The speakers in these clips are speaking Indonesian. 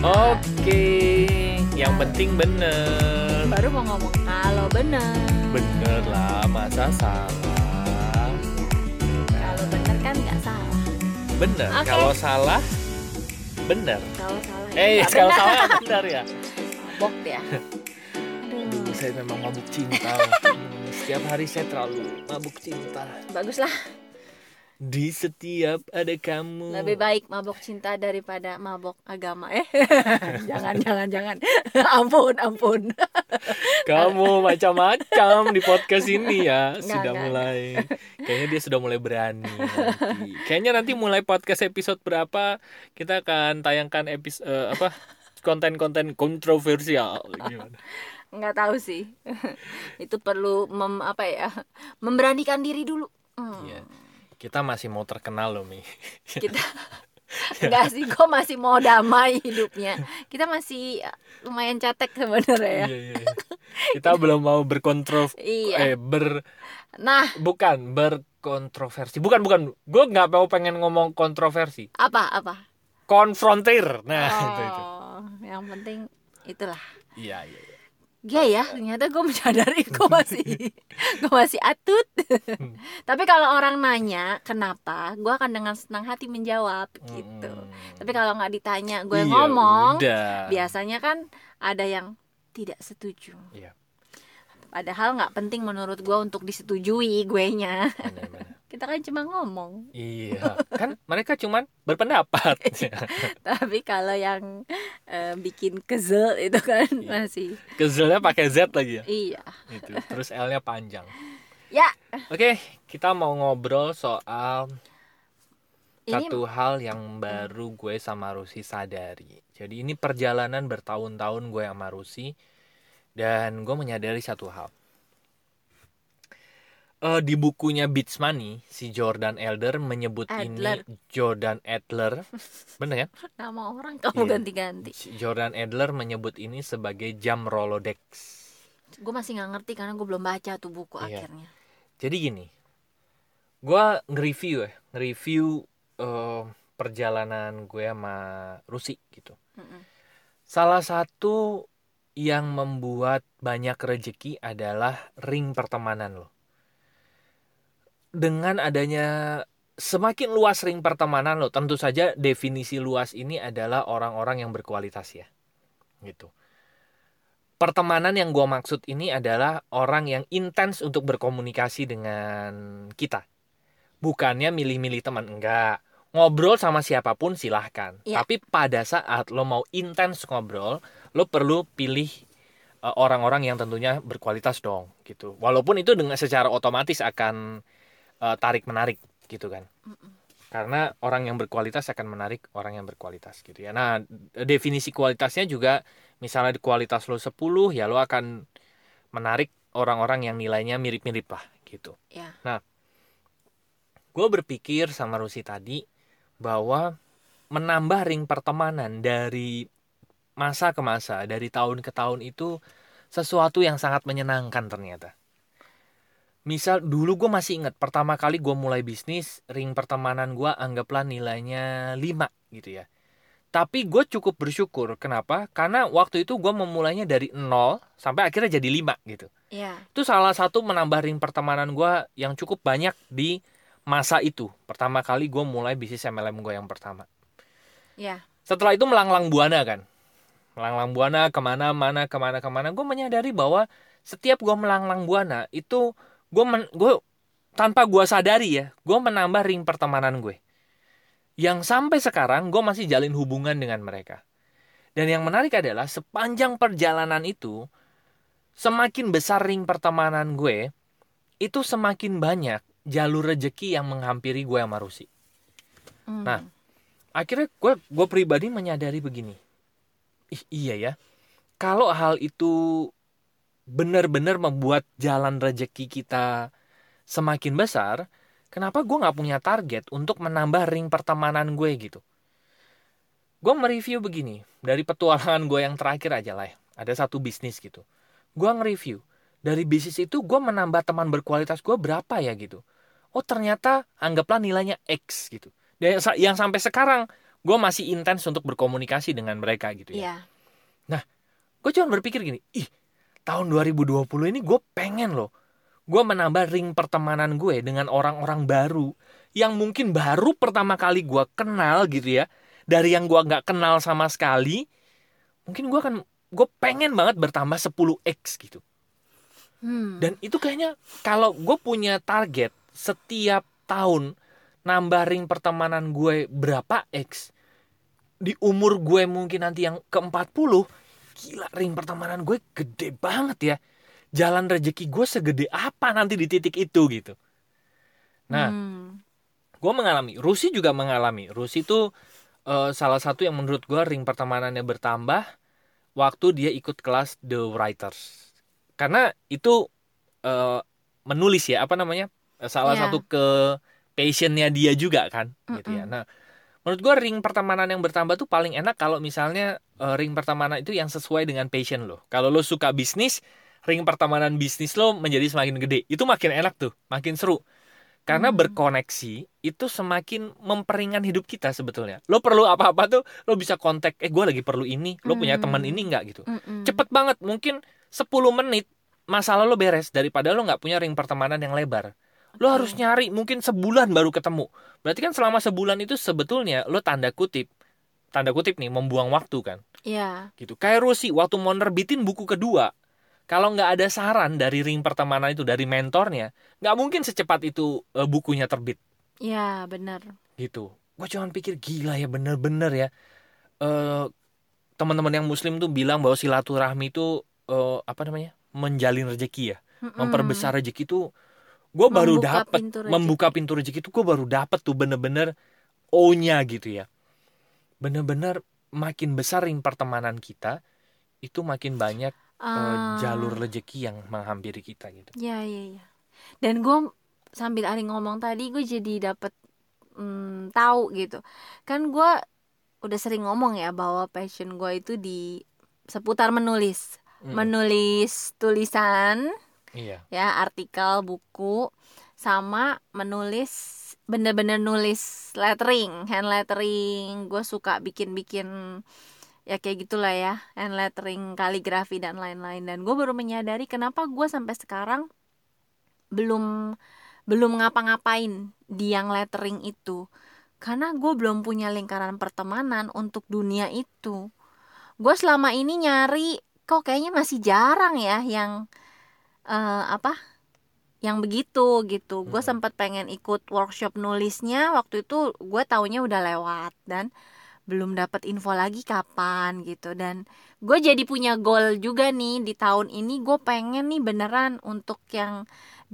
Oke, yang penting bener. Baru mau ngomong kalau bener. Bener lah, masa salah? Kalau bener kan nggak salah. Bener. Oke. Kalau salah, bener. Kalau salah ya Eh, kalau salah bener ya. Mabok dia. Aduh, saya memang mabuk cinta. Setiap hari saya terlalu mabuk cinta. Bagus lah. Di setiap ada kamu. Lebih baik mabok cinta daripada mabok agama. Eh, jangan, jangan, jangan. ampun, ampun. Kamu macam-macam di podcast ini ya. Nggak, Sudah nggak, mulai. Kayaknya dia sudah mulai berani nanti. Kayaknya nanti mulai podcast episode berapa kita akan tayangkan episode apa konten-konten kontroversial gimana? Nggak tahu sih. Itu perlu mem, apa ya? Memberanikan diri dulu. Hmm. Iya. Kita masih mau terkenal loh, Mi. Kita Enggak sih, gue masih mau damai hidupnya. Kita masih eh, lumayan cetek sebenarnya ya. Iya, iya, iya. Kita belum mau berkontrof Iya. eh ber Nah, bukan berkontroversi. Bukan, bukan. Gue nggak mau pengen ngomong kontroversi. apa apa? Konfrontir. Nah, itu itu. Oh, yang penting itulah. Iya, iya. iya. Iya ya, ternyata gue menyadari gue masih gue masih atut. Tapi kalau orang nanya kenapa, gue akan dengan senang hati menjawab gitu. Mm-mm. Tapi kalau nggak ditanya, gue Iya, ngomong, udah. biasanya kan ada yang tidak setuju. Iya. Padahal nggak penting menurut gue untuk disetujui gue nya. Kita kan cuma ngomong. Iya, kan mereka cuman berpendapat. Tapi kalau yang eh, bikin kesel itu kan Iya. masih Kezelnya pakai Z lagi ya. iya. Itu. Terus L-nya panjang. Ya, Oke, kita mau ngobrol soal ini satu hal yang baru gue sama Rusi sadari. Jadi ini perjalanan bertahun-tahun gue sama Rusi dan gue menyadari satu hal. Eh, di bukunya Beats Money, si Jordan Elder menyebut Adler. ini Jordan Adler, bener kan? nama orang kamu Iya. ganti-ganti. Si Jordan Adler menyebut ini sebagai jam Rolodex. Gue masih nggak ngerti karena gue belum baca tuh buku Iya. akhirnya. Jadi gini, gue nge-review ya, nge-review eh, perjalanan gue sama Rusi gitu. Mm-mm. Salah satu yang membuat banyak rejeki adalah ring pertemanan lo. Dengan adanya semakin luas ring pertemanan lo, tentu saja definisi luas ini adalah orang-orang yang berkualitas ya. Gitu. Pertemanan yang gue maksud ini adalah orang yang intens untuk berkomunikasi dengan kita. Bukannya milih-milih teman, enggak. Ngobrol sama siapa pun silahkan. Iya. Tapi pada saat lo mau intens ngobrol, lo perlu pilih eh, orang-orang yang tentunya berkualitas dong gitu. Walaupun itu dengan secara otomatis akan eh, tarik menarik gitu kan. Karena orang yang berkualitas akan menarik orang yang berkualitas gitu ya. Nah, definisi kualitasnya juga misalnya di kualitas lo 10 ya lo akan menarik orang-orang yang nilainya mirip-mirip lah gitu. Ya. Gue berpikir sama Rusi tadi bahwa menambah ring pertemanan dari masa ke masa, dari tahun ke tahun itu sesuatu yang sangat menyenangkan ternyata. Misal dulu gue masih ingat pertama kali gue mulai bisnis ring pertemanan gue anggaplah nilainya 5 gitu ya. Tapi gue cukup bersyukur. Kenapa? Karena waktu itu gue memulainya dari 0 sampai akhirnya jadi 5 gitu. Ya. Itu salah satu menambah ring pertemanan gue yang cukup banyak di masa itu. Pertama kali gue mulai bisnis MLM gue yang pertama. Ya. Setelah itu melanglang buana kan. Melanglang buana ke mana-mana, ke mana-kemana. Gue menyadari bahwa setiap gue melanglang buana itu gue men, gue tanpa gue sadari ya, gue menambah ring pertemanan gue. Yang sampai sekarang gue masih jalin hubungan dengan mereka. Dan yang menarik adalah sepanjang perjalanan itu, semakin besar ring pertemanan gue, itu semakin banyak jalur rejeki yang menghampiri gue sama Rusi. Hmm. Nah, akhirnya gue gue pribadi menyadari begini Ih, iya ya kalau hal itu benar-benar membuat jalan rejeki kita semakin besar kenapa gue nggak punya target untuk menambah ring pertemanan gue gitu gue mereview begini dari petualangan gue yang terakhir aja lah ya. ada satu bisnis gitu gue nge-review dari bisnis itu gue menambah teman berkualitas gue berapa ya gitu oh ternyata anggaplah nilainya X gitu dan yang, sa- yang sampai sekarang gue masih intens untuk berkomunikasi dengan mereka gitu ya Iya. gue cuma berpikir gini ih tahun 2020 ini gue pengen loh. Gue menambah ring pertemanan gue dengan orang-orang baru. Yang mungkin baru pertama kali gue kenal gitu ya. Dari yang gue nggak kenal sama sekali. Mungkin gue akan gue pengen banget bertambah 10x gitu. Hmm. dan itu kayaknya kalau gue punya target setiap tahun nambah ring pertemanan gue berapa X di umur gue mungkin nanti yang ke 40 gila ring pertemanan gue gede banget ya. Jalan rezeki gue segede apa nanti di titik itu gitu. Nah Hmm. gue mengalami Rusi juga mengalami. Rusi itu eh, salah satu yang menurut gue ring pertemanannya bertambah waktu dia ikut kelas The Writers. Karena itu eh, menulis ya apa namanya? Eh, salah Iya. satu ke passionnya dia juga kan gitu ya. Nah menurut gue ring pertemanan yang bertambah tuh paling enak kalau misalnya eh, ring pertemanan itu yang sesuai dengan passion lo. Kalau lo suka bisnis ring pertemanan bisnis lo menjadi semakin gede. Itu makin enak tuh makin seru. Karena Hmm. berkoneksi itu semakin memperingan hidup kita sebetulnya. Lo perlu apa-apa tuh lo bisa kontak eh gue lagi perlu ini lo punya Hmm. teman ini nggak? gitu. Mm-mm. cepet banget mungkin 10 menit masalah lo beres daripada lo nggak punya ring pertemanan yang lebar. Lo harus nyari mungkin sebulan baru ketemu berarti kan selama sebulan itu sebetulnya lo tanda kutip tanda kutip nih membuang waktu kan Iya. gitu kayak Rusi waktu mau nerbitin buku kedua kalau nggak ada saran dari ring pertemanan itu dari mentornya nggak mungkin secepat itu eh, bukunya terbit Iya, benar. gitu gue cuman pikir gila ya bener-bener ya eh teman-teman yang muslim tuh bilang bahwa silaturahmi itu eh, apa namanya menjalin rezeki ya Mm-mm. memperbesar rezeki itu gue baru rezeki. membuka pintu rezeki itu gue baru dapet tuh bener-bener o-nya gitu ya bener-bener makin besar ring pertemanan kita itu makin banyak eh, Ah. jalur rezeki yang menghampiri kita gitu Iya, iya, iya. Dan gue sambil Ari ngomong tadi, gue jadi dapet mm, tahu gitu. Kan gue udah sering ngomong ya bahwa passion gue itu di seputar menulis, Mm, menulis tulisan, iya. Ya artikel, buku, sama menulis bener-bener nulis lettering, hand lettering. Gue suka bikin-bikin ya kayak gitulah ya hand lettering kaligrafi dan lain-lain. Dan gue baru menyadari kenapa gue sampai sekarang belum belum ngapa-ngapain di yang lettering itu. Karena gue belum punya lingkaran pertemanan untuk dunia itu. Gue selama ini nyari kok kayaknya masih jarang ya yang eh, apa yang begitu gitu gue Mm-mm. sempat pengen ikut workshop nulisnya waktu itu gue taunya udah lewat dan belum dapat info lagi kapan gitu dan gue jadi punya goal juga nih di tahun ini gue pengen nih beneran untuk yang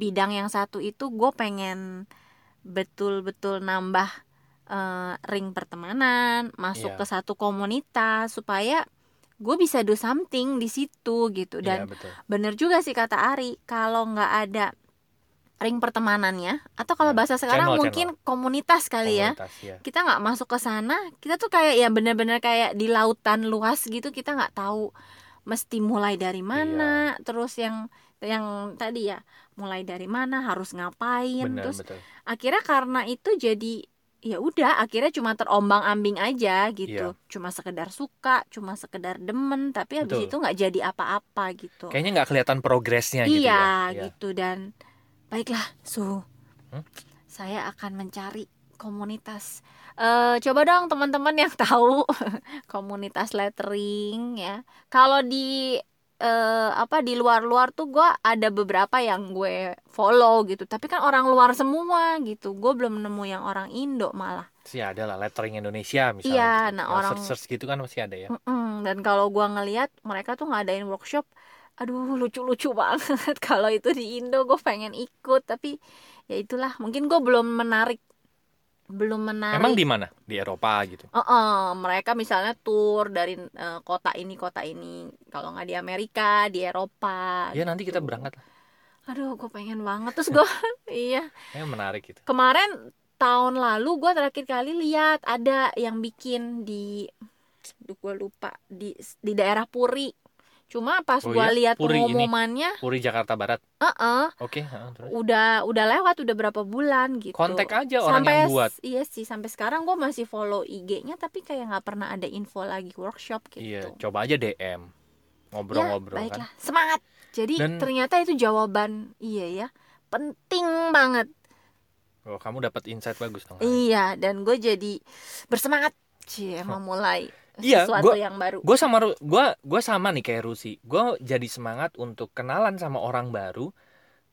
bidang yang satu itu gue pengen betul-betul nambah eh, ring pertemanan masuk Iya. ke satu komunitas supaya gue bisa do something di situ gitu. Iya dan betul. bener juga sih kata Ari kalau nggak ada ring pertemanannya atau kalau Ya, bahasa sekarang channel, mungkin komunitas kali ya Komunitas, ya. kita nggak masuk ke sana kita tuh kayak ya bener-bener kayak di lautan luas gitu kita nggak tahu mesti mulai dari Iya. mana terus yang yang tadi ya mulai dari mana harus ngapain. Benar terus betul. akhirnya karena itu jadi ya udah akhirnya cuma terombang ambing aja gitu Iya. cuma sekedar suka cuma sekedar demen tapi habis Betul. itu nggak jadi apa-apa gitu kayaknya nggak kelihatan progresnya gitu iya ya Iya. gitu dan baiklah su Hmm? saya akan mencari komunitas Eh coba dong teman-teman yang tahu komunitas lettering ya kalau di eh apa di luar-luar tuh gue ada beberapa yang gue follow gitu. Tapi kan orang luar semua gitu. Gue belum nemu yang orang Indo malah. Sih ada lah lettering Indonesia misalnya Iya, gitu. nah orang- search, search gitu kan masih ada ya. Mm-mm. dan kalau gua ngeliat mereka tuh ngadain workshop aduh lucu-lucu banget. Kalau itu di Indo gue pengen ikut. Tapi ya itulah. Mungkin gue belum menarik belum menarik. Emang di mana? Di Eropa gitu. Oh, oh, mereka misalnya tour dari eh, kota ini kota ini. Kalau nggak di Amerika di Eropa ya nanti kita gitu. berangkat lah. Aduh gue pengen banget. Terus gue iya. Kayaknya menarik gitu. Kemarin tahun lalu gue terakhir kali lihat ada yang bikin di gue lupa. Di di daerah Puri cuma pas Oh gua iya? lihat Puri ini? pengumumannya Puri Jakarta Barat. Eh oke heeh, terus? Udah udah lewat udah berapa bulan gitu. Kontak aja orang sampai yang buat. iya sih sampai sekarang gue masih follow IG-nya tapi kayak nggak pernah ada info lagi workshop gitu. Iya coba aja DM ngobrol-ngobrol ya, kan. baiklah. Semangat. Jadi Dan- ternyata itu jawaban iya ya penting banget. Oh kamu dapat insight bagus dong. Iya dan gue jadi bersemangat. Sih memulai Iya, sesuatu gua- yang baru gue sama gua gua sama nih kayak Rusi gue jadi semangat untuk kenalan sama orang baru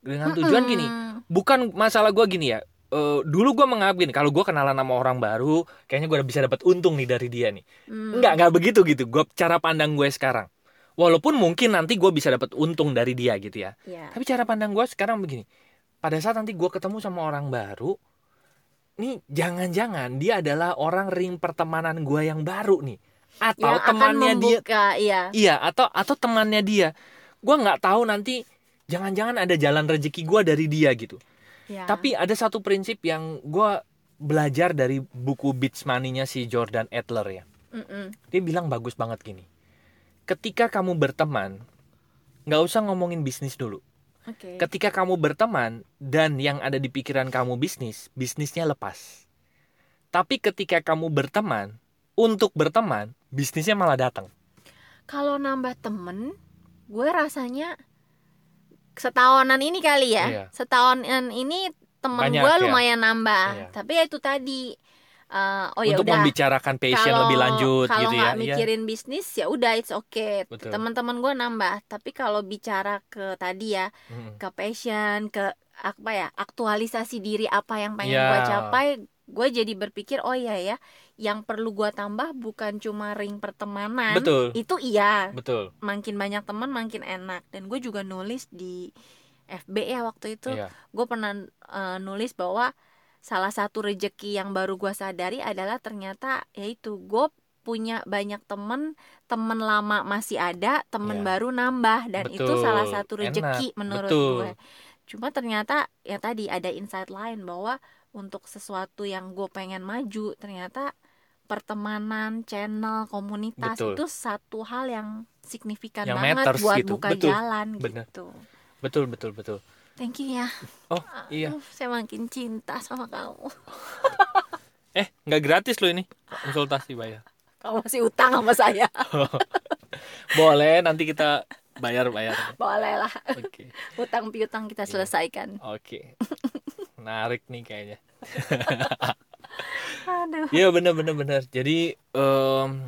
dengan tujuan gini bukan masalah gue gini ya Eh, dulu gue menganggap gini kalau gue kenalan sama orang baru kayaknya gue udah bisa dapat untung nih dari dia nih Hmm. Enggak, enggak begitu gitu. Gue cara pandang gue sekarang. Walaupun mungkin nanti gue bisa dapat untung dari dia gitu ya. ya Tapi cara pandang gue sekarang begini. Pada saat nanti gue ketemu sama orang baru, nih jangan-jangan dia adalah orang ring pertemanan gue yang baru nih. Atau yang akan temannya dia. membuka iya Iya, atau atau temannya dia. Gue nggak tahu nanti jangan-jangan ada jalan rezeki gue dari dia gitu. ya. Tapi ada satu prinsip yang gue belajar dari buku Beats Money-nya si Jordan Adler ya Mm-mm. dia bilang bagus banget gini ketika kamu berteman nggak usah ngomongin bisnis dulu oke ketika kamu berteman dan yang ada di pikiran kamu bisnis bisnisnya lepas tapi ketika kamu berteman untuk berteman bisnisnya malah datang kalau nambah temen gue rasanya setahunan ini kali ya Iya. setahunan ini temen Banyak, gue ya. lumayan nambah Iya. tapi ya itu tadi eh, oh ya untuk membicarakan passion Kalau- lebih lanjut kalau gitu ya nggak Iya. mikirin bisnis ya udah it's okay teman-teman gue nambah tapi kalau bicara ke tadi ya Mm. ke passion ke apa ya aktualisasi diri apa yang pengen Ya. gue capai gue jadi berpikir oh iya ya yang perlu gue tambah bukan cuma ring pertemanan betul itu iya betul makin banyak teman makin enak dan gue juga nulis di FB ya waktu itu Iya. gue pernah eh, nulis bahwa salah satu rejeki yang baru gue sadari adalah ternyata yaitu gue punya banyak temen temen lama masih ada temen Iya. baru nambah dan itu Betul. salah satu rejeki Enak. menurut Betul. gue cuma ternyata ya tadi ada insight lain bahwa untuk sesuatu yang gue pengen maju ternyata pertemanan channel komunitas Betul. itu satu hal yang signifikan Yang banget matters buat gitu. buka Betul. jalan Bener. gitu betul betul betul thank you ya oh iya Aduh, saya makin cinta sama kamu eh nggak gratis loh ini konsultasi bayar kamu masih utang sama saya boleh nanti kita bayar bayar boleh lah oke utang piutang kita Iya. selesaikan Oke. Menarik nih kayaknya. aduh Iya bener bener bener. Jadi em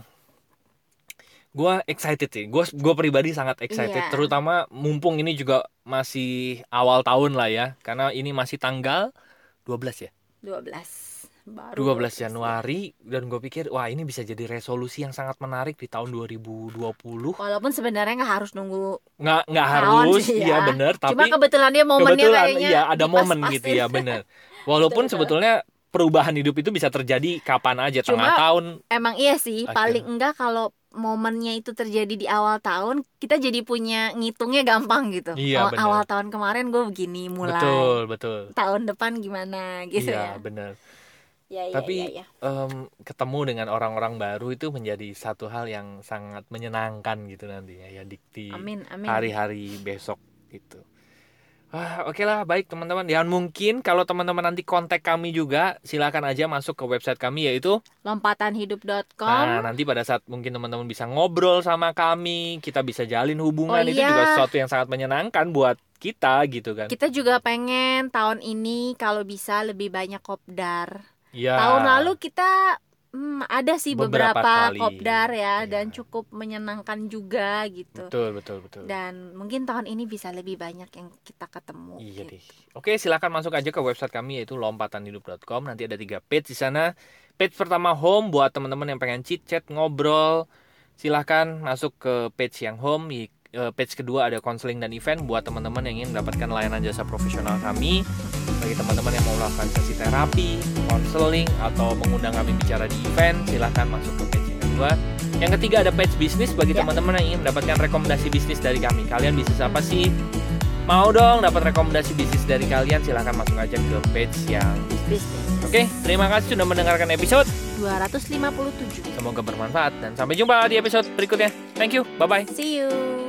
gua excited sih. Gua gua pribadi sangat excited. Iya. Terutama mumpung ini juga masih awal tahun lah ya. Karena ini masih tanggal 12 ya. 12 baru 12 Januari dan gue pikir wah ini bisa jadi resolusi yang sangat menarik di tahun 2020. walaupun sebenarnya nggak harus nunggu Nggak nggak harus, sih iya ya. bener. Tapi cuma kebetulan dia momennya kebetulan kayaknya iya ada momen gitu ya bener walaupun Betul, betul. sebetulnya perubahan hidup itu bisa terjadi kapan aja tengah Cuma- tahun emang iya sih Oke. paling enggak kalau momennya itu terjadi di awal tahun kita jadi punya ngitungnya gampang gitu Iya, Oh, bener. awal tahun kemarin gue begini mulai betul betul tahun depan gimana gitu iya ya bener ya, ya, Tapi- ya, ya. Em, ketemu dengan orang-orang baru itu menjadi satu hal yang sangat menyenangkan gitu nantinya ya di, di amin amin hari-hari besok gitu Wah, oke lah, baik teman-teman. Dan mungkin kalau teman-teman nanti kontak kami juga, silakan aja masuk ke website kami yaitu lompatanhidup.com Nah, nanti pada saat mungkin teman-teman bisa ngobrol sama kami, kita bisa jalin hubungan Oh itu iya. juga sesuatu yang sangat menyenangkan buat kita gitu kan. kita juga pengen tahun ini kalau bisa lebih banyak kopdar Iya. tahun lalu kita hmm, ada sih Beberapa beberapa, kali. kopdar ya Iya. dan cukup menyenangkan juga gitu betul betul betul. dan mungkin tahun ini bisa lebih banyak yang kita ketemu Iya gitu. deh. Oke, silakan masuk aja ke website kami yaitu lompatanhidup.com. Nanti ada tiga page di sana. Page pertama home buat teman-teman yang pengen chit chat ngobrol. Silahkan masuk ke page yang home. Eh, page kedua ada konseling dan event buat teman-teman yang ingin mendapatkan layanan jasa profesional kami. Bagi teman-teman yang mau melakukan sesi terapi, konseling atau mengundang kami bicara di event, silahkan masuk ke page yang kedua. Yang ketiga ada page bisnis bagi Ya. teman-teman yang ingin mendapatkan rekomendasi bisnis dari kami. Kalian bisnis apa sih? Mau dong dapat rekomendasi bisnis dari kalian silahkan masuk aja ke page yang bisnis Oke, terima kasih sudah mendengarkan episode. 257 Semoga bermanfaat dan sampai jumpa di episode berikutnya. Thank you. Bye bye. see you